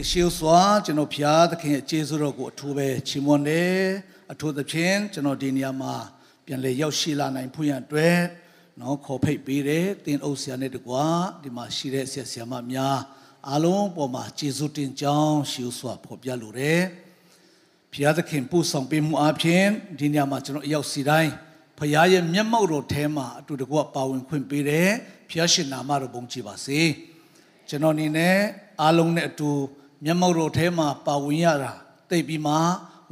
နေ့ရှေးစွာကျွန်တော်ဖျားသခင်ရဲ့ကျေးဇူးတော်ကိုအထူးပဲချီးမွမ်းတယ်အထူးသဖြင့်ကျွန်တော်ဒီနေရာမှာပြန်လေရောက်ရှိလာနိုင်ဖို့ရန်အတွက်နော်ခေါ်ဖိတ်ပေးတယ်တင်းအုပ်ဆရာနဲ့တကွာဒီမှာရှိတဲ့ဆရာဆရာမများအားလုံးပေါ်မှာကျေးဇူးတင်ကြောင်းရှေးစွာဖော်ပြလိုတယ်ဖျားသခင်ပို့ဆောင်ပေးမှုအပြင်ဒီနေရာမှာကျွန်တော်အရောက်စီတိုင်းဖခင်ရဲ့မျက်မှောက်တော်ထဲမှာအတူတကွပါဝင်ခွင့်ပေးတယ်ဖျားရှင်နာမတော်ဘုန်းကြီးပါစေကျွန်တော်အနေနဲ့အားလုံးနဲ့အတူ မျက်မှောက်တော်ထဲမှာပါဝင်ရတာသိပြီးမှ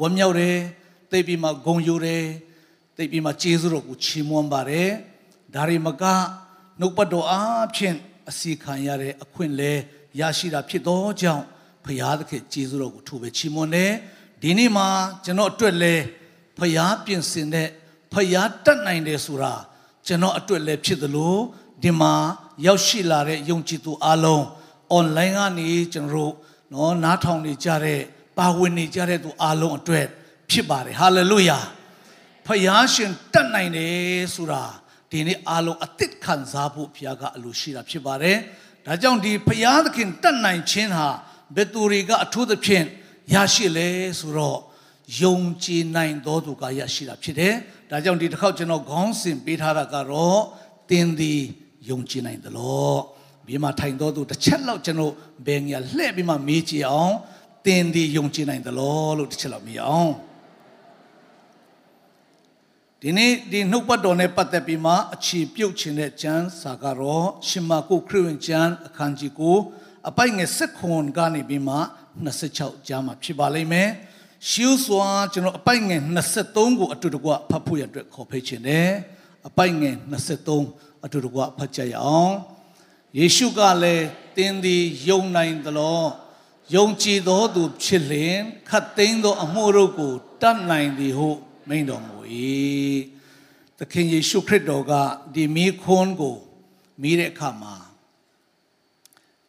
ဝမ်းမြောက်တယ်သိပြီးမှဂုဏ်ယူတယ်သိပြီးမှကျေးဇူးတော်ကိုချီးမွမ်းပါတယ်ဒါရီမကနှုတ်ပတ်တော်အားဖြင့်အစီခံရတဲ့အခွင့်လဲရရှိတာဖြစ်သောကြောင့်ဖရာသခင်ကျေးဇူးတော်ကိုထိုးပဲချီးမွမ်းတယ်ဒီနေ့မှာကျွန်တော်အတွက်လဲဖရာပြင်ဆင်တဲ့ဖရာတတ်နိုင်တယ်ဆိုတာကျွန်တော်အတွက်လဲဖြစ်သလိုဒီမှာရောက်ရှိလာတဲ့ယုံကြည်သူအလုံး online ကနေကျွန်တော်တို့ နော်နားထောင်နေကြတဲ့ပါဝင်နေကြတဲ့သူအလုံးအတွက်ဖြစ်ပါတယ်ဟာလေလုယာဖယားရှင်တတ်နိုင်တယ်ဆိုတာဒီနေ့အလုံးအသစ်ခံစားဖို့ဘုရားကအလိုရှိတာဖြစ်ပါတယ်ဒါကြောင့်ဒီဖယားသခင်တတ်နိုင်ခြင်းဟာဘယ်သူတွေကအထူးသဖြင့်ရရှိလဲဆိုတော့ယုံကြည်နိုင်သောသူကရရှိတာဖြစ်တယ်ဒါကြောင့်ဒီတစ်ခေါက်ကျွန်တော်ခေါင်းစဉ်ပေးထားတာကတော့တင်းသည်ယုံကြည်နိုင်သလား ဘေးမှာထိုင်တော်သူတစ်ချက်လောက်ကျွန်တော်ဘယ်ငါလှည့်ပြီးမှမေးကြည့်အောင်တင်းဒီယုံကြည်နိုင်သလားလို့တစ်ချက်လောက်မေးအောင်ဒီနေ့ဒီနှုတ်ပတ်တော်နဲ့ပတ်သက်ပြီးမှအခြေပြုတ်ခြင်းတဲ့ကျမ်းစာကတော့ရှင်မာကုခရစ်ဝင်ကျမ်းအခန်းကြီးကိုအပိုက်ငယ်၁ခွန်ကနေပြီးမှ26ကျမ်းမှာဖြစ်ပါလိမ့်မယ်ရှုစွာကျွန်တော်အပိုက်ငယ်23ကိုအတူတကွဖတ်ဖို့ရအတွက်ခေါ်ဖိတ်ခြင်းတယ်အပိုက်ငယ်23အတူတကွဖတ်ကြရအောင် ယေရှုကလည်းတင်းသည်ယုံနိုင်သလားယုံကြည်သောသူဖြစ်လျင်ခတ်သိမ်းသောအမှုတို့ကိုတတ်နိုင်သည်ဟုမိန့်တော်မူ၏သခင်ယေရှုခရစ်တော်ကဒီမိခွန်းကိုမိတဲ့အခါမှာ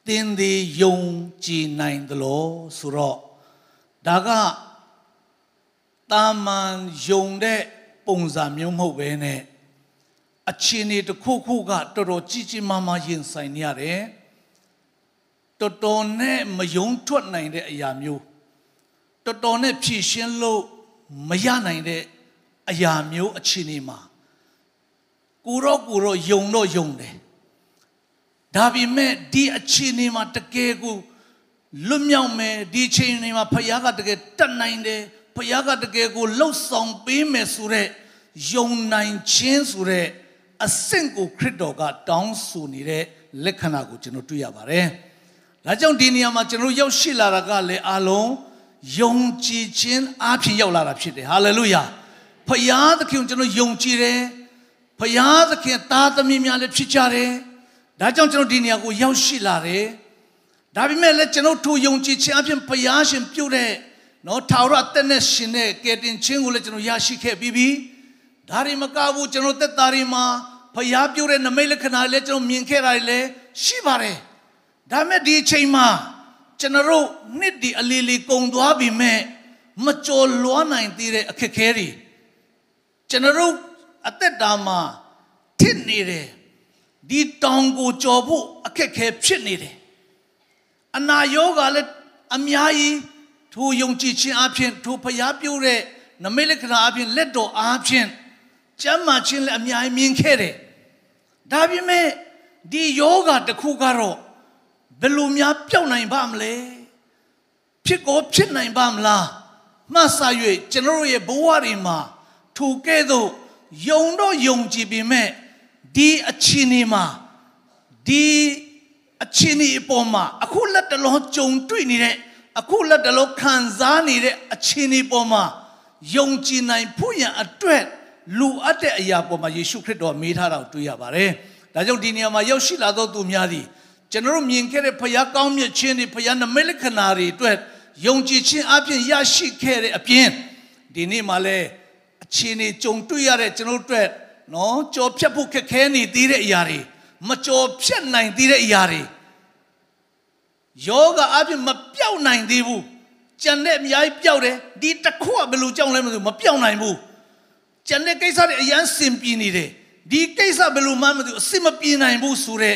တင်းသည်ယုံကြည်နိုင်သလားဆိုတော့ဒါကတာမန်ယုံတဲ့ပုံစံမျိုးမဟုတ်ဘဲနဲ့ အခြေအနေတစ်ခုခုကတော်တော်ကြီးကြီးမားမားရင်ဆိုင်နေရတယ်တော်တော်နဲ့မယုံထွက်နိုင်တဲ့အရာမျိုးတော်တော်နဲ့ဖြည့်ရှင်းလို့မရနိုင်တဲ့အရာမျိုးအခြေအနေမှာကိုတော့ကိုတော့ယုံတော့ယုံတယ်ဒါပေမဲ့ဒီအခြေအနေမှာတကယ်ကိုလွတ်မြောက်မယ်ဒီအချိန်နေမှာဖခင်ကတကယ်တတ်နိုင်တယ်ဖခင်ကတကယ်ကိုလှုပ်ဆောင်ပေးမယ်ဆိုတဲ့ယုံနိုင်ခြင်းဆိုတဲ့ အဆင့်ကိုခရစ်တော်ကတောင်းဆိုနေတဲ့လက္ခဏာကိုကျွန်တော်တွေ့ရပါတယ်။ဒါကြောင့်ဒီနေရာမှာကျွန်တော်ရောက်ရှိလာတာကလည်းအလုံးယုံကြည်ခြင်းအဖြစ်ရောက်လာတာဖြစ်တယ်။ဟာလေလုယာ။ဖယားသခင်ကျွန်တော်ယုံကြည်တယ်။ဖယားသခင်သားသမီးများလည်းဖြစ်ကြတယ်။ဒါကြောင့်ကျွန်တော်ဒီနေရာကိုရောက်ရှိလာတယ်။ဒါပေမဲ့လည်းကျွန်တော်ထိုယုံကြည်ခြင်းအဖြစ်ဖယားရှင်ပြုတ်တဲ့နော်ထာဝရတက်နဲ့ရှင်တဲ့ကယ်တင်ခြင်းကိုလည်းကျွန်တော်ရရှိခဲ့ပြီးပြီ။ ဒါတွေမကဘူးကျွန်တော်သက်တာတွေမှာဖျားပြိုးတဲ့နမိတ်လက္ခဏာလည်းကျွန်တော်မြင်ခဲ့တာလည်းရှိပါတယ်ဒါမဲ့ဒီအချိန်မှာကျွန်တော်တို့နှစ်ဒီအလီလီကုံသွားပြီမဲ့မကြော်လွားနိုင်သေးတဲ့အခက်ခဲတွေကျွန်တော်တို့အသက်တာမှာထစ်နေတယ်ဒီတောင်ကိုကြော်ဖို့အခက်ခဲဖြစ်နေတယ်အနာယောဂါလည်းအများကြီးထိုယုံကြည်ခြင်းအပြင်ထိုဖျားပြိုးတဲ့နမိတ်လက္ခဏာအပြင်လက်တော်အပြင် ကျမ်းမာခြင်းလည်းအများကြီးမြင်ခဲ့တယ်ဒါပေမဲ့ဒီယောဂတစ်ခုကတော့ဘယ်လိုများပျောက်နိုင်ပါမလဲဖြစ်ကောဖြစ်နိုင်ပါမလားမှတ်စာ၍ကျွန်တော်ရဲ့ဘဝတွေမှာထိုကဲ့သို့ယုံတော့ယုံကြည်ပေမဲ့ဒီအချင်းနေမှာဒီအချင်းနေအပေါ်မှာအခုလက်တလုံးကြုံတွေ့နေတဲ့အခုလက်တလုံးခံစားနေတဲ့အချင်းနေပေါ်မှာယုံကြည်နိုင်ဖို့ရန်အတွက် လူအပ်တဲ့အရာပေါ်မှာယေရှုခရစ်တော်မေးထားတာကိုတွေ့ရပါတယ်။ဒါကြောင့်ဒီနေရာမှာရောက်ရှိလာသောသူများသည်ကျွန်တော်တို့မြင်ခဲ့တဲ့ဖခင်ကောင်းမြတ်ခြင်းတွေဖခင်နမိတ်လက္ခဏာတွေအတွက်ယုံကြည်ခြင်းအပြင်ရရှိခဲ့တဲ့အပြင်ဒီနေ့မှာလည်းအခြေအနေကြုံတွေ့ရတဲ့ကျွန်တော်တို့အတွက်နော်ကြော်ဖြတ်ဖို့ခက်ခဲနေသေးတဲ့အရာတွေမကြော်ဖြတ်နိုင်သေးတဲ့အရာတွေယောဂအပြင်မပြောက်နိုင်သေးဘူးကြံတဲ့အများကြီးပြောက်တယ်ဒီတစ်ခုကဘယ်လိုကြောက်လဲမသိဘူးမပြောက်နိုင်ဘူး ကျန်တဲ့ကိစ္စတွေအရန်စင်ပြေနေတယ်ဒီကိစ္စဘယ်လိုမှမသိဘူးအစစ်မပြေနိုင်ဘူးဆိုတဲ့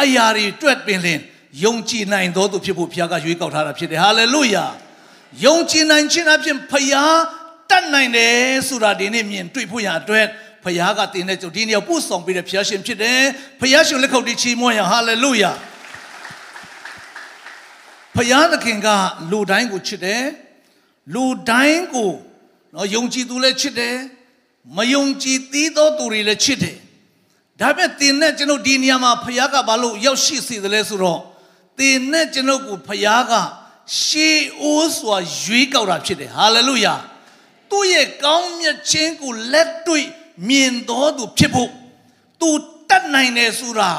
အရာတွေတွေ့ပင်လင်ယုံကြည်နိုင်သောသူဖြစ်ဖို့ဘုရားကရွေးကောက်ထားတာဖြစ်တယ်ဟာလေလုယာယုံကြည်နိုင်ခြင်းအပြင်ဖခင်တတ်နိုင်တယ်ဆိုတာဒီနေ့မြင်တွေ့ဖို့ရအတွက်ဖခင်ကတင်တဲ့ကြုံဒီနေ့ပို့ဆောင်ပေးတဲ့ဘုရားရှင်ဖြစ်တယ်ဘုရားရှင်လက်ခုပ်တီးချီးမွမ်းရဟာလေလုယာဖခင်သခင်ကလူတိုင်းကိုချစ်တယ်လူတိုင်းကိုနော်ယုံကြည်သူလည်းချစ်တယ် မယုံကြည်သေးသောသူတွေလည်းချစ်တယ်ဒါပေမဲ့တင်နဲ့ကျွန်ုပ်ဒီနေရာမှာဖခင်ကဘာလို့ရောက်ရှိစေတယ်လဲဆိုတော့တင်နဲ့ကျွန်ုပ်ကိုဖခင်ကရှေးအိုးစွာရွေးကောက်တာဖြစ်တယ်ဟာလေလုယာသူ့ရဲ့ကောင်းမြတ်ခြင်းကိုလက်တွေ့မြင်တော်သူဖြစ်ဖို့သူတတ်နိုင်တယ်ဆိုတာ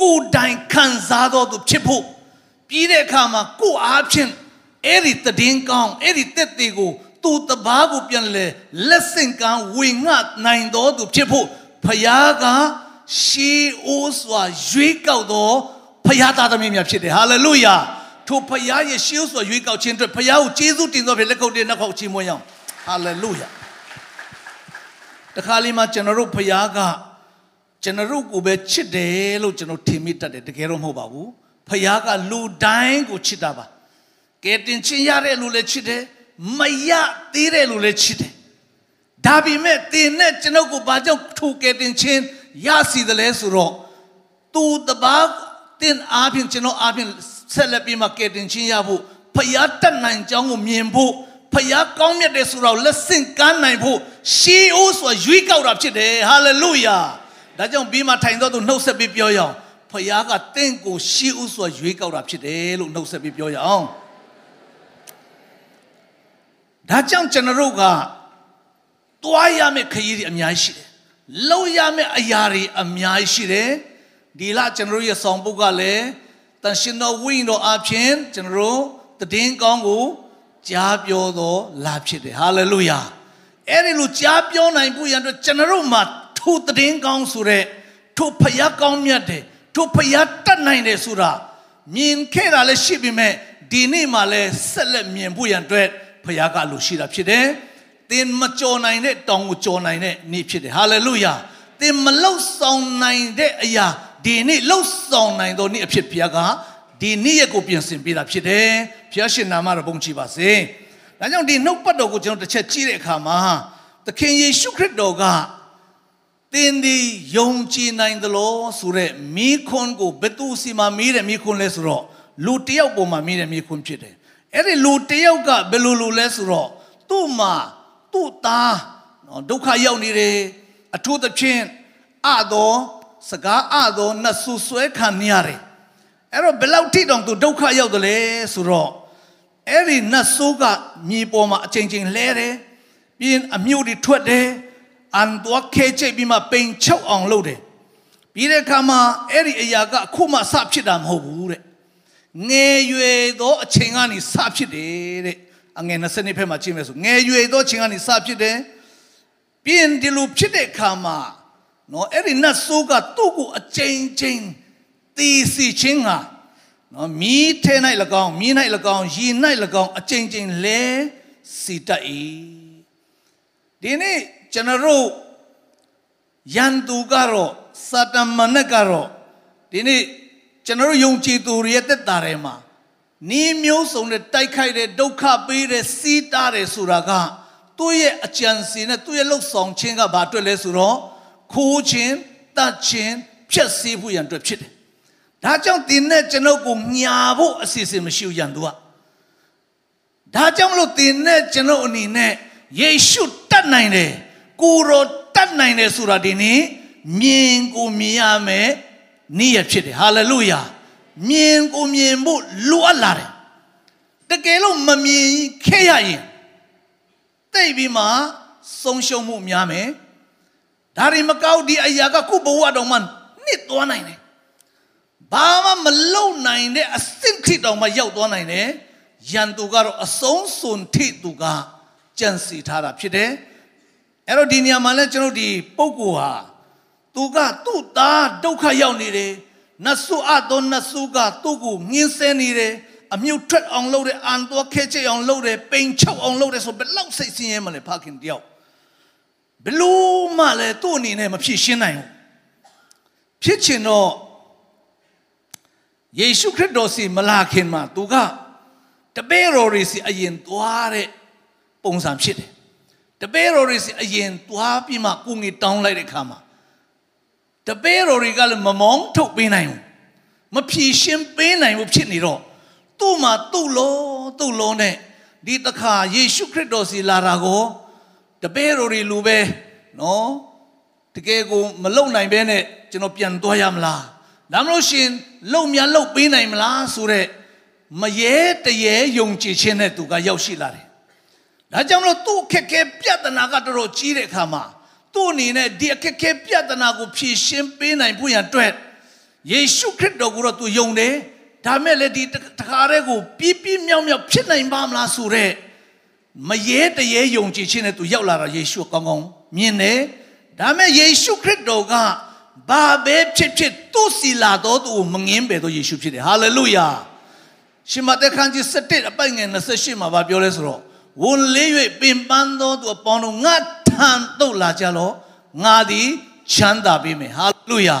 ကိုယ်တိုင်ခံစားတော်သူဖြစ်ဖို့ပြီးတဲ့အခါမှာကိုယ်အားဖြင့်အဲ့ဒီတည်င်းကောင်းအဲ့ဒီတက်သေးကို သူတပားကိုပြန်လဲလက်ဆင့်ကမ်းဝေငှနိုင်တော်သူဖြစ်ဖို့ဖခင်ကရှေးအိုးစွာရွေးကောက်တော်ဖခင်သားသမီးများဖြစ်တယ်ဟာလေလုယာထိုဖခင်ရဲ့ရှေးအိုးစွာရွေးကောက်ခြင်းအတွက်ဖခင်ကိုကျေးဇူးတင်တော်ဖြင့်လက်ခုပ်တင်နှုတ်ခေါက်ချီးမွမ်းရအောင်ဟာလေလုယာတခါလေးမှကျွန်တော်တို့ဖခင်ကကျွန်တော်တို့ကိုပဲချစ်တယ်လို့ကျွန်တော်ထင်မိတတ်တယ်တကယ်တော့မဟုတ်ပါဘူးဖခင်ကလူတိုင်းကိုချစ်တာပါကဲတင်ချင်းရတဲ့လူလည်းချစ်တယ် မရသေးတဲ့လူလည်းချစ်တယ်ဒါပေမဲ့တင်နဲ့ကျွန်ုပ်ကိုဘာကြောင့်ထိုကဲတင်ချင်းရစီတယ်လဲဆိုတော့သူတပါတင်အားဖြင့်ကျွန်တော်အားဖြင့်ဆက်လက်ပြီးမှကဲတင်ချင်းရဖို့ဖယားတက်နိုင်ကြောင်းကိုမြင်ဖို့ဖယားကောင်းမြတ်တယ်ဆိုတော့လက်ဆင့်ကမ်းနိုင်ဖို့ရှေးအိုးဆိုရွေးကောက်တာဖြစ်တယ်ဟာလေလုယာဒါကြောင့်ပြီးမှထိုင်တော့သူနှုတ်ဆက်ပြီးပြောရအောင်ဖယားကတင့်ကိုရှေးအိုးဆိုရွေးကောက်တာဖြစ်တယ်လို့နှုတ်ဆက်ပြီးပြောရအောင် ဒါကြောင့်ကျွန်တော်တို့ကတွားရမယ့်ခရီးတွေအများကြီးရှိတယ်လောက်ရမယ့်အရာတွေအများကြီးရှိတယ်ဒီလကျွန်တော်တို့ရဲ့ဆောင်ပုဒ်ကလည်းတန်ရှင်တော်ဝိညာဉ်တော်အပြင်ကျွန်တော်တို့တည်င်းကောင်းကိုကြားပြောတော်လာဖြစ်တယ်ဟာလေလုယာအဲ့ဒီလိုကြားပြောနိုင်ဖို့ရန်အတွက်ကျွန်တော်တို့မှာထိုတည်င်းကောင်းဆိုတဲ့ထိုဖျားကောင်းမြတ်တယ်ထိုဖျားတတ်နိုင်တယ်ဆိုတာမြင်ခဲ့တာလည်းရှိပေမဲ့ဒီနေ့မှလည်းဆက်လက်မြင်ဖို့ရန်အတွက် ဖျားကလိုရှိတာဖြစ်တယ်သင်မကြော်နိုင်တဲ့တောင်ကိုကြော်နိုင်တဲ့နေ့ဖြစ်တယ်ဟာလေလုယာသင်မလောက်ဆောင်နိုင်တဲ့အရာဒီနေ့လောက်ဆောင်နိုင်သောနေ့အဖြစ်ဘုရားကဒီနေ့ရက်ကိုပြင်ဆင်ပေးတာဖြစ်တယ်ဘုရားရှင်နာမတော်ဘုန်းကြီးပါစေဒါကြောင့်ဒီနှုတ်ပတ်တော်ကိုကျွန်တော်တစ်ချက်ကြည့်တဲ့အခါမှာသခင်ယေရှုခရစ်တော်ကသင်ဒီယုံကြည်နိုင်သလိုဆိုတဲ့မိခွန်းကိုဘယ်သူစီမှာမိတဲ့မိခွန်းလဲဆိုတော့လူတယောက်ပေါ်မှာမိတဲ့မိခွန်းဖြစ်တယ် အဲ့ဒီလူတယောက်ကဘယ်လိုလိုလဲဆိုတော့သူ့မှာသူ့သားနော်ဒုက္ခရောက်နေတယ်အထူးသဖြင့်အသောစကားအသောနှဆူဆွဲခံနေရတယ်အဲ့တော့ဘယ်လောက်ထိတောင်သူဒုက္ခရောက်တယ်လဲဆိုတော့အဲ့ဒီနှဆိုးကမြေပေါ်မှာအချိန်ချင်းလဲတယ်ပြီးရင်အမျိုးတွေထွက်တယ်အန်တော့ခဲချိတ်ပြီးမှပိန်ချုပ်အောင်လုပ်တယ်ပြီးတဲ့အခါမှာအဲ့ဒီအရာကအခုမှစဖြစ်တာမဟုတ်ဘူးတဲ့ ငယ်ရွယ်သောအချိန်ကနေစဖြစ်တယ်တဲ့အငယ်20နှစ်ဖက်မှာကြည့်မယ်ဆိုငယ်ရွယ်သောအချိန်ကနေစဖြစ်တယ်ပြီးရင်ဒီလိုဖြစ်တဲ့အခါမှာနော်အဲ့ဒီနတ်ဆိုးကသူ့ကိုအချိန်ချင်းတီးစီချင်းဟာနော်မီးထဲ၌၎င်းမီး၌၎င်းရေ၌၎င်းအချိန်ချင်းလဲစီတတ်၏ဒီနေ့ကျွန်တော်တို့ယန်သူကတော့စာတမန်ကတော့ဒီနေ့ ကျွန်တော်တို့ယုံကြည်သူတွေရဲ့တက်တာထဲမှာနီးမျိုးစုံနဲ့တိုက်ခိုက်တဲ့ဒုက္ခပေးတဲ့စီးတားတယ်ဆိုတာကသူ့ရဲ့အကြံစီနဲ့သူ့ရဲ့လှုပ်ဆောင်ခြင်းကဘာအတွက်လဲဆိုတော့ခိုးခြင်းတတ်ခြင်းဖြက်စီးဖို့ရန်အတွက်ဖြစ်တယ်။ဒါကြောင့်တင်းနဲ့ကျွန်ုပ်ကိုညာဖို့အစီအစဉ်မရှိဘူးရန်သူက။ဒါကြောင့်မလို့တင်းနဲ့ကျွန်ုပ်အနေနဲ့ယေရှုတတ်နိုင်တယ်။ကိုရောတတ်နိုင်တယ်ဆိုတာဒီနေ့မြင်ကိုမြင်ရမယ် နေ့ရဖြစ်တယ်။ဟာလေလုယာ။မြင်ကိုမြင်ဖို့လိုအပ်လာတယ်။တကယ်လို့မမြင်ခဲ့ရရင်တိတ်ပြီးမှဆုံးရှုံးမှုများမယ်။ဒါတွေမကောက်ဒီအရာကခုဘဝတော်မှနှစ်သွားနိုင်တယ်ဘာမှမလုံနိုင်တဲ့အဆင့်ထိတောင်မှရောက်သွားနိုင်တယ်ယန်သူကတော့အဆုံးစွန်ထိသူကကြံစီထားတာဖြစ်တယ်အဲ့တော့ဒီနေရာမှာလဲကျွန်တော်ဒီပုဂ္ဂိုလ်ဟာ သူကသူ့သားဒုက္ခရောက်နေတယ်နတ်ဆုအသောနတ်ဆုကသူ့ကိုငင်းဆဲနေတယ်အမြုပ်ထွက်အောင်လုပ်တယ်အန်တော့ခဲချေအောင်လုပ်တယ်ပိန်ချုပ်အောင်လုပ်တယ်ဆိုဘယ်လောက်စိတ်ဆင်းရဲမလဲဖခင်တယောက်ဘလို့မှလည်းသူ့အနေနဲ့မဖြစ်ရှင်းနိုင်ဘူးဖြစ်ချင်တော့ယေရှုခရစ်တော်စီမလာခင်မှာသူကတပည့်တော်တွေစီအရင်သွားတဲ့ပုံစံဖြစ်တယ်တပည့်တော်တွေစီအရင်သွားပြီးမှကိုငေတောင်းလိုက်တဲ့ခါမှာ တပည့်တော်တွေကလည်းမမောင်းထုတ်ပေးနိုင်ဘူးမဖြေရှင်းပေးနိုင်ဘူးဖြစ်နေတော့သူ့မှာသူ့လောသူ့လောနဲ့ဒီတခါယေရှုခရစ်တော်စီလာတာကိုတပည့်တော်တွေလူပဲနော်တကယ်ကိုမလုံနိုင်ဘဲနဲ့ကျွန်တော်ပြန်သွားရမလားဒါမလို့ရှင်လုံမြလုံပေးနိုင်မလားဆိုတော့မရဲတရဲယုံကြည်ခြင်းနဲ့သူကရောက်ရှိလာတယ်ဒါကြောင့်မလို့သူ့ခက်ခဲပြဿနာကတော်တော်ကြီးတဲ့အခါမှာ သူ့အနေနဲ့ဒီအခက်ခဲပြဿနာကိုဖြေရှင်းပေးနိုင်ဖို့ရန်အတွက်ယေရှုခရစ်တော်ကိုတော့သူယုံတယ်ဒါမဲ့လည်းဒီတခါတည်းကိုပြပြမြောက်မြောက်ဖြစ်နိုင်ပါမလားဆိုတော့မရဲတရဲယုံကြည်ခြင်းနဲ့သူရောက်လာတာယေရှုကောင်းကောင်းမြင်တယ်ဒါမဲ့ယေရှုခရစ်တော်ကဘာပဲဖြစ်ဖြစ်သူ့စီလာတော်သူကိုမငင်းပယ်တော့ယေရှုဖြစ်တယ်ဟာလေလုယာရှင်မသက်ခန်းကြီး7အပိုင်ငယ်28မှာဗာပြောလဲဆိုတော့ဝန်လေး၍ပင်ပန်းသောသူအပေါင်းတို့ငါ ထံသို့လာကြလောငါသည်ချမ်းသာပေးမယ်ဟာလေလုယာ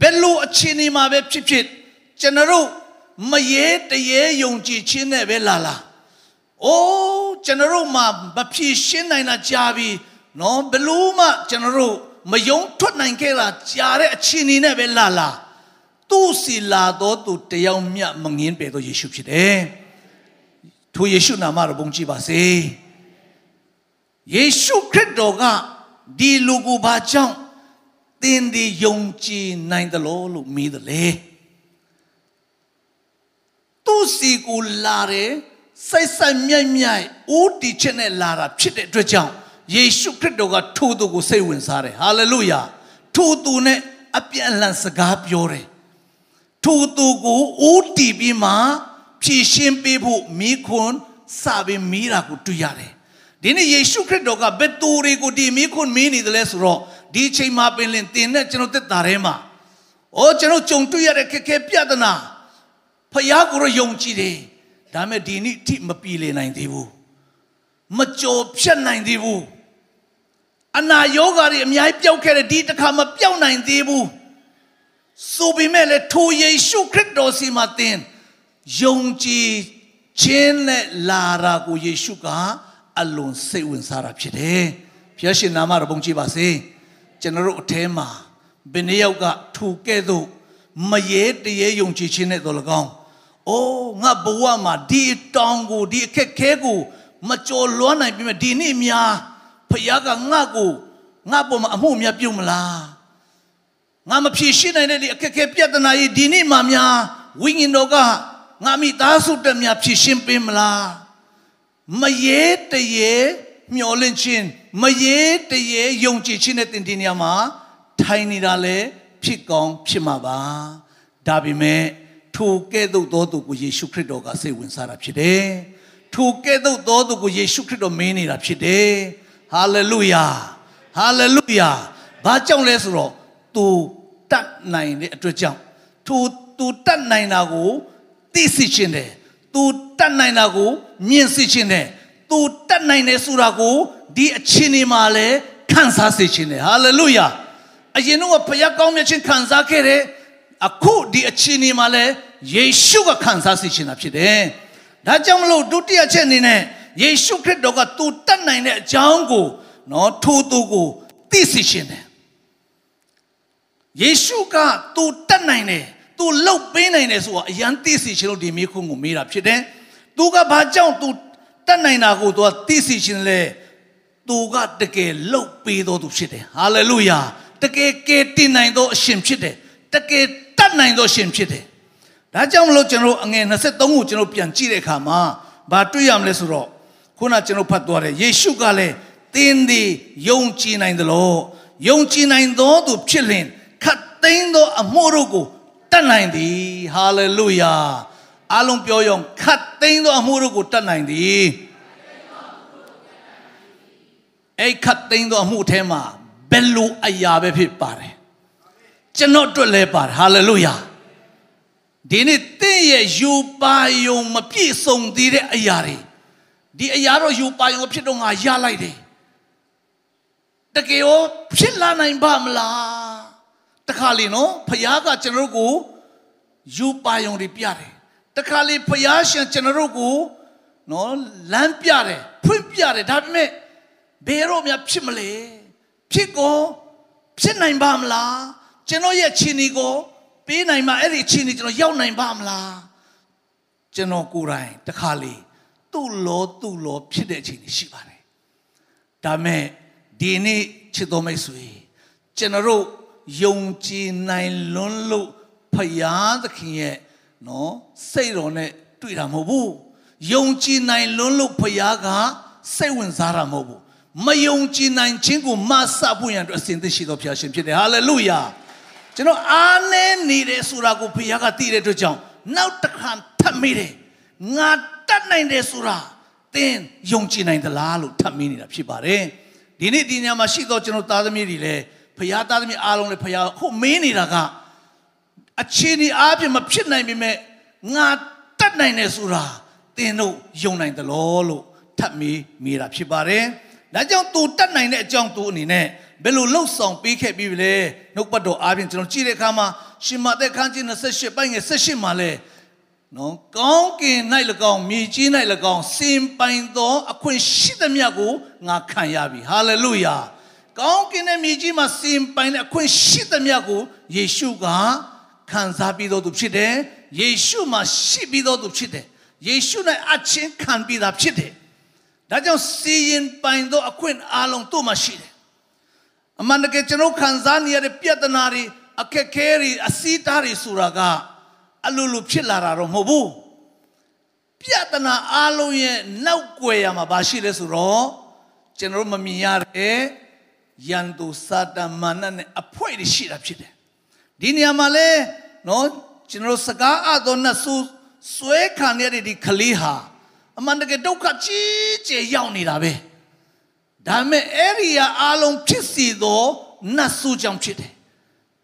ဘယ်လိုအခြေအနေမှာပဲဖြစ်ဖြစ်ကျွန်တော်တို့မရဲတရဲယုံကြည်ခြင်းနဲ့ပဲလာလာအိုးကျွန်တော်တို့မှာမဖြေရှင်းနိုင်တာကြာပြီနော်ဘလို့မှကျွန်တော်တို့မယုံထွက်နိုင်ခဲ့တာကြာတဲ့အခြေအနေနဲ့ပဲလာလာသူ့စီလာတော့သူတယောက်မြတ်မငင်းပေတော့ယေရှုဖြစ်တယ်ထိုယေရှုနာမတော်ဘုန်းကြီးပါစေ ယေရှုခရစ်တော်ကဒီလူကိုဘာကြောင့်သင်ဒီယုံကြည်နိုင်တယ်လို့လို့မေးတယ်လေသူ့စီကိုလာတယ်စိတ်ဆိုင်မြိုက်မြိုက်ဦးတည်ချက်နဲ့လာတာဖြစ်တဲ့အတွက်ကြောင့်ယေရှုခရစ်တော်ကထိုသူကိုစိတ်ဝင်စားတယ်ဟာလေလုယာထိုသူနဲ့အပြန်အလှန်စကားပြောတယ်ထိုသူကိုဦးတည်ပြီးမှဖြည့်ရှင်းပေးဖို့မိခွန်းစပြီးမိတာကိုတွေ့ရတယ် ဒီနေ့ယေရှုခရစ်တော်ကဘယ်သူတွေကိုဒီမိခွန်းမင်းနေတယ်လဲဆိုတော့ဒီအချိန်မှာပင်လင်တင်တဲ့ကျွန်တော်တက်တာထဲမှာအိုးကျွန်တော်ကြုံတွေ့ရတဲ့ခက်ခဲပြဿနာဖယားကိုရယုံကြည်တယ်ဒါမဲ့ဒီနေ့အထိမပြေလည်နိုင်သေးဘူးမကြော်ဖြတ်နိုင်သေးဘူးအနာယောဂါတွေအများကြီးပျောက်ခဲ့တယ်ဒီတစ်ခါမပျောက်နိုင်သေးဘူးဆိုပေမဲ့လည်းထိုယေရှုခရစ်တော်စီမှာသင်ယုံကြည်ခြင်းနဲ့လာတာကိုယေရှုက အလွန်စိတ်ဝင်စားတာဖြစ်တယ်ဖျားရှင်နာမတော်ဘုန်းကြီးပါစေကျွန်တော်တို့အထဲမှာဘယ်နှယောက်ကထူကဲ့သို့မရဲတရဲယုံကြည်ခြင်းနဲ့တော်၎င်းအိုးငါဘဝမှာဒီတောင်ကိုဒီအခက်ခဲကိုမကြော်လွှမ်းနိုင်ပြီမဲ့ဒီနေ့များဖခင်ကငါ့ကိုငါ့ပေါ်မှာအမှုများပြုတ်မလားငါမဖြေရှင်းနိုင်တဲ့ဒီအခက်ခဲပြဿနာကြီးဒီနေ့မှများဝိညာဉ်တော်ကငါမိသားစုတက်များဖြေရှင်းပေးမလား မရေတရေမျောလင့်ခြင်းမရေတရေယုံကြည်ခြင်းနဲ့တင်တင်နေရမှာထိုင်နေတာလဲဖြစ်ကောင်းဖြစ်မှာပါဒါပေမဲ့ထိုကဲ့သို့သောသူကိုယေရှုခရစ်တော်ကစိတ်ဝင်စားတာဖြစ်တယ်ထိုကဲ့သို့သောသူကိုယေရှုခရစ်တော်မင်းနေတာဖြစ်တယ်ဟာလေလုယာဟာလေလုယာဘာကြောင့်လဲဆိုတော့သူတတ်နိုင်တဲ့အတွက်ကြောင့်သူသူတတ်နိုင်တာကိုသိသိချင်းတယ်သူ တတ်နိုင်တာကိုမြင်သိချင်းတယ် तू တတ်နိုင်တယ်ဆိုတာကိုဒီအချင်းဒီမှာလဲခံစားသိချင်းတယ်ဟာလေလုယာအရင်တော့ဘုရားကောင်းမြတ်ခြင်းခံစားခဲ့တယ်အခုဒီအချင်းဒီမှာလဲယေရှုကခံစားသိချင်းတာဖြစ်တယ်ဒါကြောင့်မလို့ဒုတိယချက်အနေနဲ့ယေရှုခရစ်တော်ကသူတတ်နိုင်တဲ့အကြောင်းကိုနော်ထိုသူကိုသိစေခြင်းတယ်ယေရှုကသူတတ်နိုင်တယ်သူလှုပ်ပေးနိုင်တယ်ဆိုတာအရန်သိစေခြင်းလို့ဒီမိခွန်းကိုမေးတာဖြစ်တယ် သူကဘာကြောင့်သူတတ်နိုင်တာကိုသူကသိစေခြင်းလဲသူကတကယ်လှုပ်ပေးတော်သူဖြစ်တယ်ဟာလေလုယာတကယ်ကယ်တင်နိုင်သောအရှင်ဖြစ်တယ်တကယ်တတ်နိုင်သောအရှင်ဖြစ်တယ်ဒါကြောင့်မလို့ကျွန်တော်အငယ်23ကိုကျွန်တော်ပြန်ကြည့်တဲ့အခါမှာဘာတွေ့ရမလဲဆိုတော့ခုနကျွန်တော်ဖတ်သွားတယ်ယေရှုကလည်းသင်သည်ယုံကြည်နိုင်သလိုယုံကြည်နိုင်သောသူဖြစ်လင်ခတ်သိမ်းသောအမှုတို့ကိုတတ်နိုင်သည်ဟာလေလုယာအလုံးပြောယုံခတ် သိမ်းသောအမှုတို့ကိုတတ်နိုင်သည်အဲ့ခတ်သိမ်းသောအမှုထဲမှာဘယ်လိုအရာပဲဖြစ်ပါတယ်ကျွန်တော်အတွက်လည်းပါတယ်ဟာလေလုယာဒီနေ့တင့်ရဲ့ယူပါယုံမပြည့်စုံသေးတဲ့အရာတွေဒီအရာတော့ယူပါယုံဖြစ်တော့ငါရလိုက်တယ်တကယ်ရောဖြစ်လာနိုင်ပါမလားတခါလေနော်ဖခင်ကကျွန်တော်တို့ကိုယူပါယုံတွေပြတယ် တခါလေဖယားရှင်ကျွန်တော်တို့ကိုနော်လမ်းပြတယ်ဖွင့်ပြတယ်ဒါပေမဲ့ဘယ်တော့မှဖြစ်မလဲဖြစ်ကိုဖြစ်နိုင်ပါမလားကျွန်တော်ရဲ့ခြေနေကိုပေးနိုင်မှာအဲ့ဒီခြေနေကျွန်တော်ရောက်နိုင်ပါမလားကျွန်တော်ကိုယ်တိုင်တခါလေသူ့လောသူ့လောဖြစ်တဲ့အခြေအနေရှိပါတယ်ဒါမဲ့ဒီနေ့ချစ်တော်မိတ်ဆွေကျွန်တော်တို့ယုံကြည်နိုင်လွန်းလို့ဖယားသခင်ရဲ့ နော်စိတ်တော်နဲ့တွေ့တာမဟုတ်ဘူးယုံကြည်နိုင်လွန်းလို့ဖယားကစိတ်ဝင်စားတာမဟုတ်ဘူးမယုံကြည်နိုင်ခြင်းကိုမဆပ်ဖို့ရန်အတွက်အစဉ်သင့်ရှိသောဖျားရှင်ဖြစ်တယ်ဟာလေလုယာကျွန်တော်အားနည်းနေတယ်ဆိုတာကိုဖယားကသိတဲ့အတွက်ကြောင့်နောက်တစ်ခါထပ်မိတယ်ငါတတ်နိုင်တယ်ဆိုတာသင်ယုံကြည်နိုင်သလားလို့ထပ်မိနေတာဖြစ်ပါတယ်ဒီနေ့ဒီညမှာရှိသောကျွန်တော်သားသမီးတွေလည်းဖယားသားသမီးအားလုံးလည်းဖယားဟုတ်မင်းနေတာက အခြေအနေအားဖြင့်မဖြစ်နိုင်ပေမဲ့ငါတတ်နိုင်တယ်ဆိုတာသင်တို့ယုံနိုင်သလားလို့ထပ်မေးမိတာဖြစ်ပါတယ်။ဒါကြောင့်သူတတ်နိုင်တဲ့အကြောင်းသူအနေနဲ့ဘယ်လိုလှုပ်ဆောင်ပေးခဲ့ပြီးလဲနှုတ်ပတ်တော်အားဖြင့်ကျွန်တော်ကြည့်တဲ့အခါမှာရှင်မသက်ခန်းကြီး28ပိုင်းငယ်18မှာလဲနော်ကောင်းကင်၌၎င်းမြေကြီး၌၎င်းစင်ပိုင်သောအခွင့်ရှိသမျှကိုငါခံရပြီဟာလေလုယာကောင်းကင်နဲ့မြေကြီးမှာစင်ပိုင်တဲ့အခွင့်ရှိသမျှကိုယေရှုက ခံစားပြီးသောသူဖြစ်တယ်ယေရှုမှာရှိပြီးသောသူဖြစ်တယ်ယေရှု၌အချင်းခံပြီးသားဖြစ်တယ်ဒါကြောင့်စီရင်ပိုင်သောအခွင့်အာလုံးသူ့မှာရှိတယ်အမှန်တကယ်ကျွန်တော်ခံစားနေရတဲ့ပြဿနာတွေအခက်ခဲတွေအစည်းအတားတွေဆိုတာကအလိုလိုဖြစ်လာတာတော့မဟုတ်ဘူးပြဿနာအလုံးရဲ့နောက်ွယ်ရမှာဘာရှိလဲဆိုတော့ကျွန်တော်မမြင်ရတဲ့ယန်သူစာတမန်နဲ့အဖွဲတွေရှိတာဖြစ်တယ် ဒီနေရာမှာလဲနော်ကျွန်တော်စကားအသောနဲ့ဆူဆွဲခံရတဲ့ဒီကလေးဟာအမှန်တကယ်ဒုက္ခကြီးကျယ်ရောက်နေတာပဲဒါပေမဲ့အဲ့ဒီဟာအလုံးဖြစ်စီသောနတ်ဆူကြောင့်ဖြစ်တယ်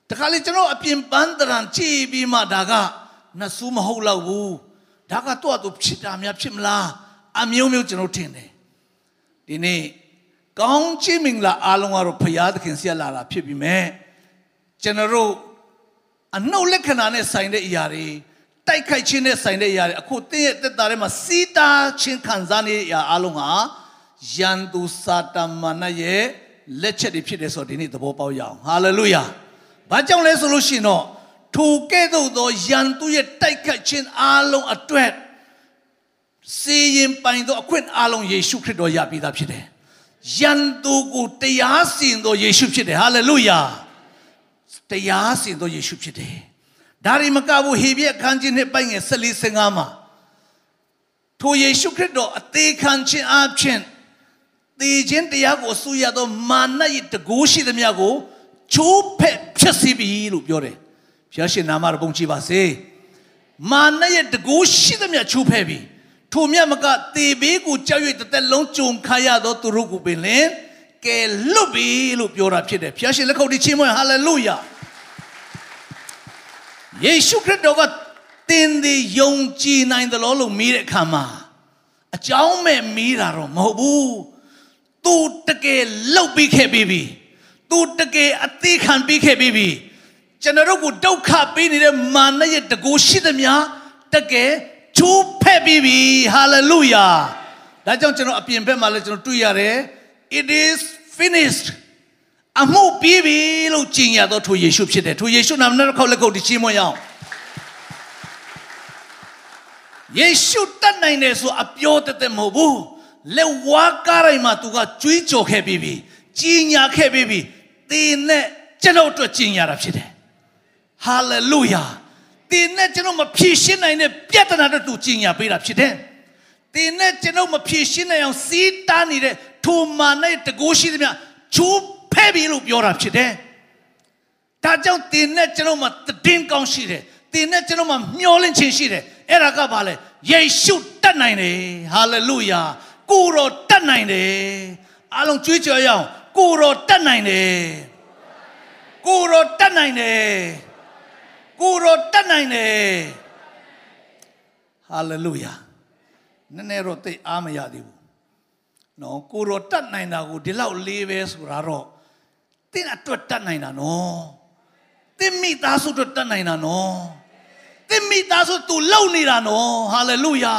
တခါလေကျွန်တော်အပြင်ပန်းတရံကြည့်ပြီးမှဒါကနတ်ဆူမဟုတ်တော့ဘူးဒါကတော့သူဖြစ်တာများဖြစ်မလားအမျိုးမျိုးကျွန်တော်ထင်တယ်ဒီနေ့ကောင်းချီးမင်္ဂလာအားလုံးကတော့ဖရာသခင်ဆက်လာတာဖြစ်ပြီးမဲ့ကျွန်တော်တို့ အနှုတ်လက္ခဏာနဲ့ဆိုင်တဲ့အရာတွေတိုက်ခိုက်ခြင်းနဲ့ဆိုင်တဲ့အရာတွေအခုတင်းရဲ့တက်တာထဲမှာစီးတာချင်းခံစားနေတဲ့အရာအလုံးဟာယန်သူစာတမန်ရဲ့လက်ချက်တွေဖြစ်တယ်ဆိုတော့ဒီနေ့သဘောပေါက်ရအောင်ဟာလေလုယာဘာကြောင့်လဲဆိုလို့ရှိရင်တော့ထိုကဲ့သို့သောယန်သူရဲ့တိုက်ခိုက်ခြင်းအလုံးအတွက်စီရင်ပိုင်သောအခွင့်အလုံးယေရှုခရစ်တော်ရပြီးသားဖြစ်တယ်ယန်သူကိုတရားစီရင်သောယေရှုဖြစ်တယ်ဟာလေလုယာ တရားစီရင်သောယေရှုဖြစ်တယ်ဒါရီမကဘူးဟေဘရဲအခန်းကြီးနှစ်ပိုင်းငယ်14 15မှာထိုယေရှုခရစ်တော်အသေးခံခြင်းအပြင်သေခြင်းတရားကိုအဆူရသောမာန၏တကူရှိသမျှကိုချိုးဖက်ဖြစ်စီပြီလို့ပြောတယ်။ဘုရားရှင်နာမတော်ပုံကြည်ပါစေ။မာနရဲ့တကူရှိသမျှချိုးဖက်ပြီ။ထိုမြတ်မကသေဘေးကိုကြောက်၍တစ်သက်လုံးကြုံခါရသောသူတို့ကိုပင်လင်ကဲလွတ်ပြီလို့ပြောတာဖြစ်တယ်။ဘုရားရှင်လက်ခုပ်တီးချီးမွမ်းဟာလေလုယာ။ ယေရှုခရစ်တော်ကသင်သည်ယုံကြည်နိုင်တယ်လို့မေးတဲ့အခါမှာအကြောင်းမဲ့မေးတာတော့မဟုတ်ဘူး။ तू တကယ်လှုပ်ပြီးခဲ့ပြီးပြီ။ तू တကယ်အသေးခံပြီးခဲ့ပြီးပြီ။ကျွန်တော်တို့ကိုဒုက္ခပေးနေတဲ့မာနရဲ့တကူရှိသမျှတကယ်ချိုးဖက်ပြီးပြီ။ hallelujah ။ဒါကြောင့်ကျွန်တော်အပြင်ဘက်မှာလည်းကျွန်တော်တွေ့ရတယ် it is finished အမှုပြီးပြီလို့ကြင်ရတော့ထိုယေရှုဖြစ်တယ်ထိုယေရှုနာမနဲ့ခေါက်လက်ခုပ်တချီးမွမ်းရအောင်ယေရှုတတ်နိုင်တယ်ဆိုအပြောတသက်မဟုတ်ဘူးလက်ဝါးကားတိုင်းမှာသူကကြွေးကြော်ခဲ့ပြီးပြီကြီးညာခဲ့ပြီးပြီတင်းနဲ့ကျွန်တော်အတွက်ကြီးညာတာဖြစ်တယ်ဟာလေလုယာတင်းနဲ့ကျွန်တော်မဖြည့်ရှင်းနိုင်တဲ့ပြဿနာတွေသူကြီးညာပေးတာဖြစ်တယ်တင်းနဲ့ကျွန်တော်မဖြည့်ရှင်းနိုင်အောင်စီးတားနေတဲ့ထိုမာနဲ့တကိုးရှိသမျှချိုး ဖဲ့ပြီလို့ပြောတာဖြစ်တယ်။ဒါကြောင့်တင်နဲ့ကျွန်တော်မှာတည်င်းကောင်းရှိတယ်။တင်နဲ့ကျွန်တော်မှာမျောလင့်ခြင်းရှိတယ်။အဲ့ဒါကဘာလဲ။ယေရှုတတ်နိုင်တယ်။ဟာလေလုယာ။ကိုတော်တတ်နိုင်တယ်။အားလုံးကြွေးကြော်ရအောင်။ကိုတော်တတ်နိုင်တယ်။ကိုတော်တတ်နိုင်တယ်။ကိုတော်တတ်နိုင်တယ်။ဟာလေလုယာ။နည်းနည်းတော့သိအားမရသေးဘူး။နော်ကိုတော်တတ်နိုင်တာကိုဒီလောက်လေးပဲဆိုတာတော့ တင်းအတွက်တတ်နိုင်တာနော်တင်းမိသားစုအတွက်တတ်နိုင်တာနော်တတင်းမိသားစု तू လုံနေတာနော်ဟာလေလုယာ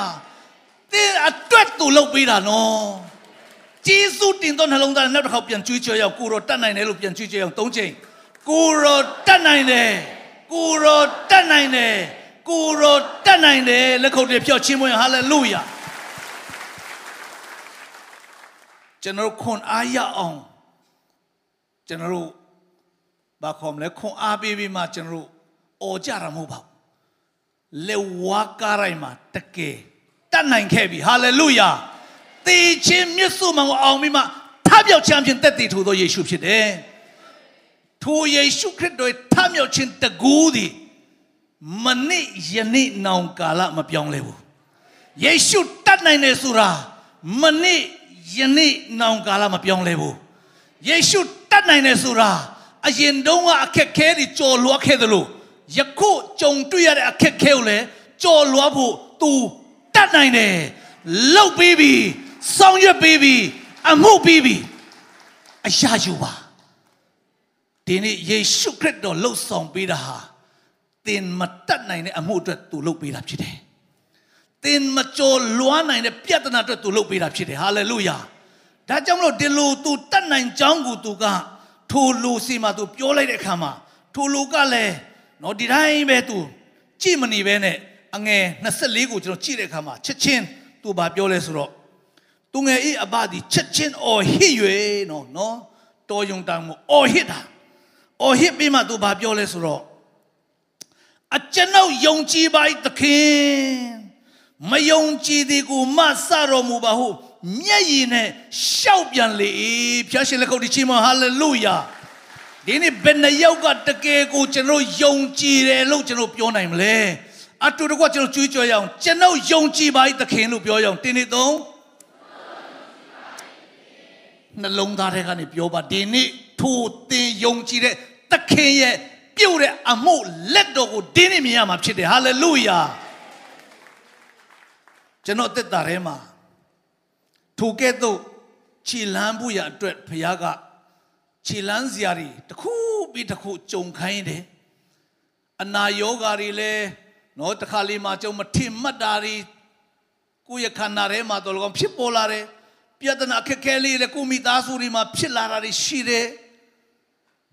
တင်းအတွက် तू လုံပေးတာနော်ဂျေစုတင်သောနှလုံးသားနဲ့နောက်တစ်ခေါက်ပြန်ကြွေးကြော်ရအောင်ကိုရောတတ်နိုင်တယ်လို့ပြန်ကြွေးကြော်ရအောင်သုံးချိန်ကိုရောတတ်နိုင်တယ်ကိုရောတတ်နိုင်တယ်ကိုရောတတ်နိုင်တယ်လက်ခုပ်တွေဖြောက်ချင်းမွေးဟာလေလုယာကျွန်တော်ခွန်အားရအောင် ကျွန်တော်တို့ဘာခေါ်မလဲခွန်အားပေးပြီးမှကျွန်တော်တို့အော်ကြတာမဟုတ်ပါဘူးလေဝါကားရိုင်းမှာတကယ်တတ်နိုင်ခဲ့ပြီဟာလေလုယာတေချင်းမြတ်စွာဘုရားအောင်ပြီးမှထပြောက်ချမ်းဖြင့်တက်တည်ထူသောယေရှုဖြစ်တယ်ထိုယေရှုခရစ်တော်ထမြောက်ခြင်းတကူးသည်မနေ့ယနေ့နောင်ကာလမပြောင်းလဲဘူးယေရှုတတ်နိုင်တယ်ဆိုတာမနေ့ယနေ့နောင်ကာလမပြောင်းလဲဘူးယေရှု တတ်နိုင်တယ်ဆိုတာအရင်တုန်းကအခက်ခဲတွေကြော်လွှားခဲ့သလိုယခုကြုံတွေ့ရတဲ့အခက်ခဲကိုလည်းကြော်လွှားဖို့ तू တတ်နိုင်တယ်လောက်ပြီးပြီဆောင်ရွက်ပြီးပြီအမှုပြီးပြီအရာယူပါဒီနေ့ယေရှုခရစ်တော်လှုပ်ဆောင်ပေးတာဟာသင်မတတ်နိုင်တဲ့အမှုအတွက် तू လုပ်ပေးတာဖြစ်တယ်သင်မကြော်လွှားနိုင်တဲ့ပြဿနာအတွက် तू လုပ်ပေးတာဖြစ်တယ်ဟာလေလုယာ ဒါကြောင့်မလို့ဒီလိုသူတတ်နိုင်ကြောင်းကိုသူကထိုလူစီမှာသူပြောလိုက်တဲ့အခါမှာထိုလူကလည်းနော်ဒီတိုင်းပဲသူကြည့်မနေပဲနဲ့အငယ်24ကိုကျွန်တော်ကြည့်တဲ့အခါမှာချက်ချင်းသူဘာပြောလဲဆိုတော့သူငယ်ဤအဘဒီချက်ချင်းအော်ဟစ်၍နော်နော်တော်ယုံတောင်မအော်ဟစ်တာအော်ဟစ်ပြီးမှသူဘာပြောလဲဆိုတော့အကျွန်ုပ်ယုံကြည်ပါ၏သခင်မယုံကြည်သည်ကိုမဆတော်မူပါဟု မျက်ရည်နဲ့ရှောက်ပြန်လေဖျားရှင်လက်ခုပ်တီချီးမွမ်းဟာလေလုယာဒီနေ့ဘယ်နှယောက်ကတကယ်ကိုကျွန်တော်ယုံကြည်တယ်လို့ကျွန်တော်ပြောနိုင်မလဲအတူတကွကျွန်တော်ကြွေးကြော်ရအောင်ကျွန်တော်ယုံကြည်ပါ၏သခင်လို့ပြောရအောင်တင်းနေသုံးနှလုံးသားထဲကနေပြောပါဒီနေ့ထိုတင်ယုံကြည်တဲ့သခင်ရဲ့ပြုတ်တဲ့အမှုလက်တော်ကိုဒီနေ့မြင်ရမှာဖြစ်တယ်ဟာလေလုယာကျွန်တော်တက်တာထဲမှာ ထိုကဲ့သို့ခြေလန်းဖို့ရအတွက်ဘုရားကခြေလန်းစရာတွေတစ်ခုပြီးတစ်ခုကြုံခိုင်းတယ်အနာယောဂါတွေလည်းနော်တစ်ခါလေးမှကြုံမထင်မှတ်တာတွေကိုယ့်ရဲ့ခန္ဓာထဲမှာတော့လောဖြစ်ပေါ်လာတယ်ပြဿနာအခက်အခဲလေးလည်းကိုမိသားစုတွေမှာဖြစ်လာတာတွေရှိတယ်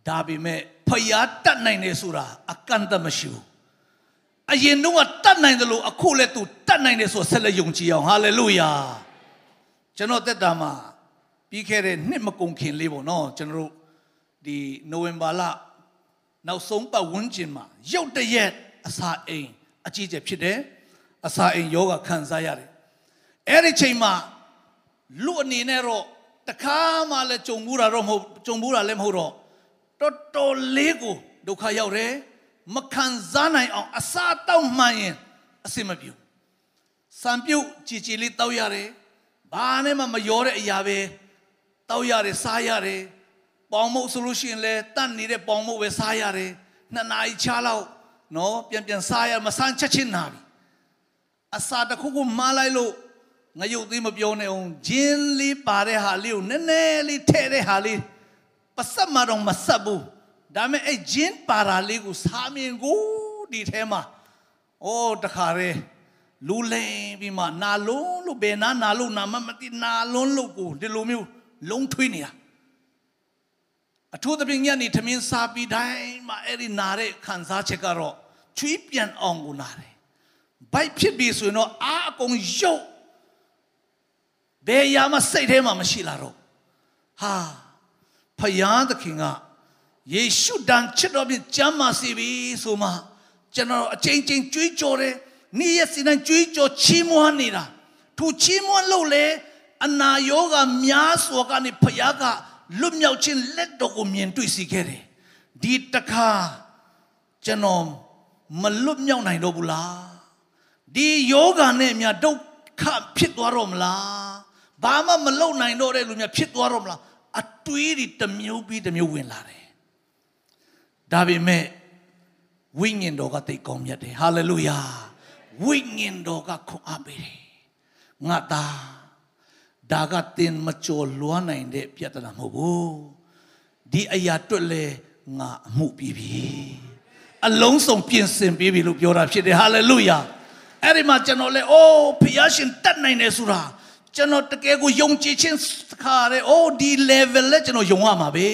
ဒါပေမဲ့ဖျားတတ်နိုင်တယ်ဆိုတာအကန့်အသတ်မရှိဘူးအရင်တော့တတ်နိုင်တယ်လို့အခုလည်းသူတတ်နိုင်တယ်ဆိုဆက်လက်ယုံကြည်အောင်ဟာလေလုယာ ကျွန်တော်တက်တာမှာပြီးခဲ့တဲ့နှစ်မကုန်ခင်လေးပေါ့နော်ကျွန်တော်တို့ဒီနိုဝင်ဘာလနောက်ဆုံးပတ်ဝန်းကျင်မှာရုတ်တရက်အစာအိမ်အကြီးကျယ်ဖြစ်တယ်အစာအိမ်ယောဂခံစားရတယ်အဲ့ဒီချိန်မှာလူအနေနဲ့တော့တခါမှလည်းကြုံဘူးတာတော့မဟုတ်ကြုံဘူးတာလည်းမဟုတ်တော့တော်တော်လေးကိုဒုက္ခရောက်တယ်မခံစားနိုင်အောင်အစာတောက်မှန်ရင်အဆင်မပြေစံပြုတ်ကြည်ကြည်လေးတောက်ရတယ် ဘာနဲ့မှမရောတဲ့အရာပဲတောက်ရတယ်စားရတယ်ပေါင်မုတ်ဆိုလို့ရှိရင်လည်းတတ်နေတဲ့ပေါင်မုတ်ပဲစားရတယ်နှစ်နာရီချားလောက်နော်ပြန်ပြန်စားရမဆန်းချက်ချင်းနာပြီအစာတစ်ခုခုမှားလိုက်လို့ငရုတ်သေးမပြောနဲ့အောင်ဂျင်းလေးပါတဲ့ဟာလေးကိုနည်းနည်းလေးထည့်တဲ့ဟာလေးပစက်မတော့မဆက်ဘူးဒါမဲ့အဲ့ဂျင်းပါတာလေးကိုစားမြင်ကိုဒီထဲမှာအိုးတခါရဲ လူလိန်ပြီးမှနာလုံးလို့ဘယ်နာနာလို့နာမမသိနာလုံးလို့ကိုဒီလိုမျိုးလုံးထွေးနေတာအထူးသဖြင့်ညနေထမင်းစားပြီးတိုင်းမှာအဲ့ဒီနာတဲ့ခံစားချက်ကတော့ချွေးပြန်အောင်ကိုနာတယ်ဘိုက်ဖြစ်ပြီဆိုရင်တော့အာအကုန်ရုပ်ဘယ်ရာမှစိတ်ထဲမှာမရှိလာတော့ဟာဖယားသခင်ကယေရှုတန်ချစ်တော်ဖြင့်ကြမ်းမာစေပြီဆိုမှကျွန်တော်အချိန်ချင်းကြွေးကြော်တယ် နေ့ရက်စီတိုင်းကြွေးကြော်ချီးမွမ်းနေတာသူချီးမွမ်းလို့လေအနာယောဂများစွာကနေဖယားကလွတ်မြောက်ခြင်းလက်တော်ကိုမြင်တွေ့စီခဲ့တယ်ဒီတခါကျွန်တော်မလွတ်မြောက်နိုင်တော့ဘူးလားဒီယောဂနဲ့မြတ်ဒုက္ခဖြစ်သွားတော့မလားဘာမှမလုပ်နိုင်တော့တဲ့လူများဖြစ်သွားတော့မလားအတွေးတွေတစ်မျိုးပြီးတစ်မျိုးဝင်လာတယ်ဒါပေမဲ့ဝိညာဉ်တော်ကတိတ်ကောင်းမြတ်တယ်ဟာလေလုယာ ဝိညာဉ်တော်ကခွန်အားပေးတယ်ငါသားဒါကတင်မကြော်လွှမ်းနိုင်တဲ့ပြဿနာမဟုတ်ဘူးဒီအရာတွက်လဲငါအမှုပြီးပြီအလုံးစုံပြင်ဆင်ပေးပြီလို့ပြောတာဖြစ်တယ်ဟာလေလုယာအဲ့ဒီမှာကျွန်တော်လဲအိုးဖယားရှင်တတ်နိုင်တယ်ဆိုတာကျွန်တော်တကယ်ကိုယုံကြည်ခြင်းခါရဲအိုးဒီ level လဲကျွန်တော်ယုံရမှာပဲ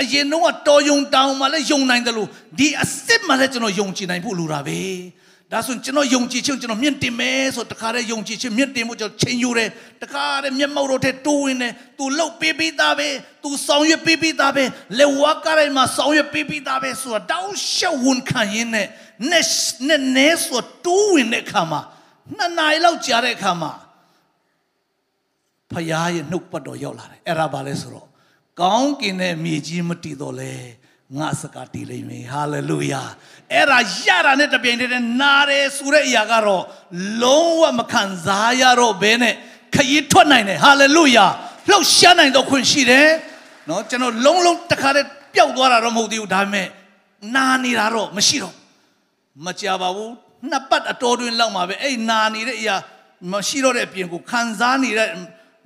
အရင်တော့တော်ယုံတောင်းမှလည်းယုံနိုင်တယ်လို့ဒီအစ်စ်မှလည်းကျွန်တော်ယုံကြည်နိုင်ဖို့လိုတာပဲ ဒါဆိုကျွန်တော်ယုံကြည်ခြင်းကျွန်တော်မြင့်တင်မယ်ဆိုတခါတည်းယုံကြည်ခြင်းမြင့်တင်မှုကျွန်တော်ချိန်ယူတယ်တခါတည်းမျက်မှောက်တော့တဲ့တိုးဝင်တယ် तू လှုပ်ပေးပြီးသားပဲ तू ဆောင်ရွက်ပေးပြီးသားပဲလေဝါကရိုင်မှာဆောင်ရွက်ပေးပြီးသားပဲဆိုတာတောင်းရှောက်ဝန်ခံရင်းနဲ့နဲ့နဲ့နဲ့ဆိုတိုးဝင်တဲ့အခါမှာနှစ်နာရီလောက်ကြာတဲ့အခါမှာဖရားရဲ့နှုတ်ပတ်တော်ရောက်လာတယ်အဲ့ဒါဘာလဲဆိုတော့ကောင်းကင်နဲ့မြေကြီးမတည်တော့လဲ ငါစကားတည်လိမ့်မယ်ဟာလေလုယာအဲ့ဒါရတာနဲ့တပြိုင်တည်းနာတယ်ဆိုတဲ့အရာကတော့လုံးဝမခံစားရတော့ဘဲနဲ့ခရီးထွက်နိုင်တယ်ဟာလေလုယာလှုပ်ရှားနိုင်တော့ခွင့်ရှိတယ်နော်ကျွန်တော်လုံးလုံးတခါတည်းပျောက်သွားတာတော့မဟုတ်သေးဘူးဒါပေမဲ့နာနေတာတော့မရှိတော့မကြပါဘူးနှစ်ပတ်အတော်တွင်လောက်မှာပဲအဲ့နာနေတဲ့အရာမရှိတော့တဲ့အပြင်ကိုခံစားနေတဲ့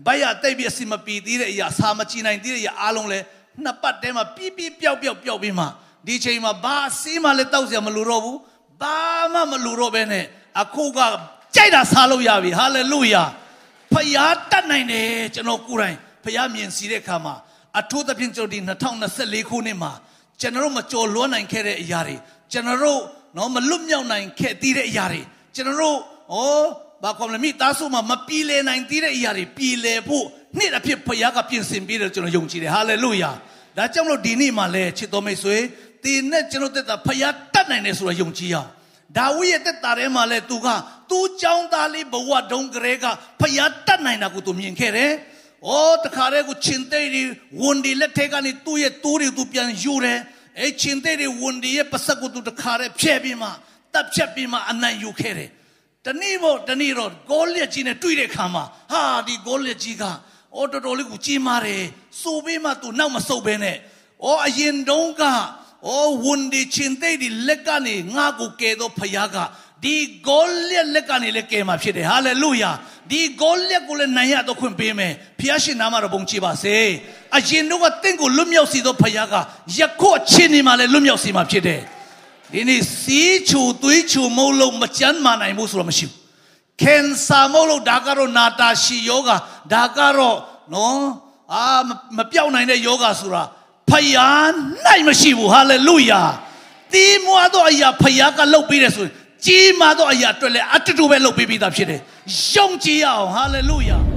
ဘိုက်ရတိတ်ပြီးအစီမပီသေးတဲ့အရာစာမကြည့်နိုင်သေးတဲ့အရာအားလုံးလဲ နှစ်ပတ်တည်းမှာပြပြပျောက်ပျောက်ပျောက်ပြီးမှဒီချိန်မှာဘာစီးမှလည်းတောက်စရာမလိုတော့ဘူးဘာမှမလိုတော့ဘဲနဲ့အခုကကြိုက်တာစားလို့ရပြီဟာလေလုယာဖယားတတ်နိုင်တယ်ကျွန်တော်ကိုယ်တိုင်ဖယားမြင်စီတဲ့အခါမှာအထူးသဖြင့်ကျွန်တော်ဒီ2024ခုနှစ်မှာကျွန်တော်မကြော်လွှမ်းနိုင်ခဲ့တဲ့အရာတွေကျွန်တော်နော်မလွတ်မြောက်နိုင်ခဲ့သေးတဲ့အရာတွေကျွန်တော်ဩဘာကောမလဲမိသားစုမှာမပြေလည်နိုင်သေးတဲ့အရာတွေပြေလည်ဖို့ နေ့တစ်ဖြစ်ဖခင်ကပြင်ဆင်ပေးတယ်ကျွန်တော်ယုံကြည်တယ်ဟာလေလုယာဒါကြောင့်မလို့ဒီနေ့မှာလဲချစ်တော်မိတ်ဆွေဒီနဲ့ကျွန်တော်တက်တာဖခင်တတ်နိုင်တယ်ဆိုတော့ယုံကြည်အောင်ဒါဝိရဲ့တက်တာထဲမှာလဲသူကသူ့ကြောင်းသားလေးဘဝတုံးကလေးကဖခင်တတ်နိုင်တာကိုသူမြင်ခဲ့တယ်။အော်တခါတည်းကိုချင်းတဲ့ဒီဝန်ဒီလက်ထက်ကနေသူ့ရဲ့တိုးတွေသူပြန်ယူတယ်။အဲချင်းတဲ့ဒီဝန်ဒီရဲ့ပစက်ကိုသူတခါတည်းဖြဲ့ပြီးမှတပ်ဖြတ်ပြီးမှအနံ့ယူခဲ့တယ်။တနေ့မို့တနေ့တော့ဂေါ်လက်ကြီးနဲ့တွေ့တဲ့ခါမှာဟာဒီဂေါ်လက်ကြီးက အော်တော်တော်လေးကိုကြီးမားတယ်။စိုးပြီးမှသူနောက်မဆုတ်ဘဲနဲ့အော်အရင်တုန်းကအော်ဝန်ဒီချင်းတဲ့ဒီလက်ကနေငါ့ကိုကယ်တော့ဖခင်ကဒီဂေါ်လက်လက်ကနေလည်းကယ်မှာဖြစ်တယ်ဟာလေလုယာဒီဂေါ်လက်ကိုလည်းနိုင်ရတော့ခွင့်ပေးမယ်ဖခင်ရှင်နာမတော်ဘုံချပါစေအရင်တော့ကတင့်ကိုလွတ်မြောက်စီတော့ဖခင်ကယခုအချင်းနေမှာလည်းလွတ်မြောက်စီမှာဖြစ်တယ်ဒီနေ့စီးချူသွေးချူမုံလုံးမကြမ်းမာနိုင်ဘူးဆိုတော့မရှိဘူး ကန်ဆာမုံလုံးဒါကတော့နာတာရှီယောဂဒါကတော့နော်အာမပြောင်းနိုင်တဲ့ယောဂဆိုတာဖယားနိုင်မရှိဘူးဟာလေလုယာတီးမွားတော့အရာဖယားကလှုပ်ပေးတယ်ဆိုရင်ကြီးမားသောအရာအတွက်လည်းအတူတူပဲလုပ်ပေးပြီးသားဖြစ်တယ်။ယုံကြည်ရအောင်ဟာလေလုယာ။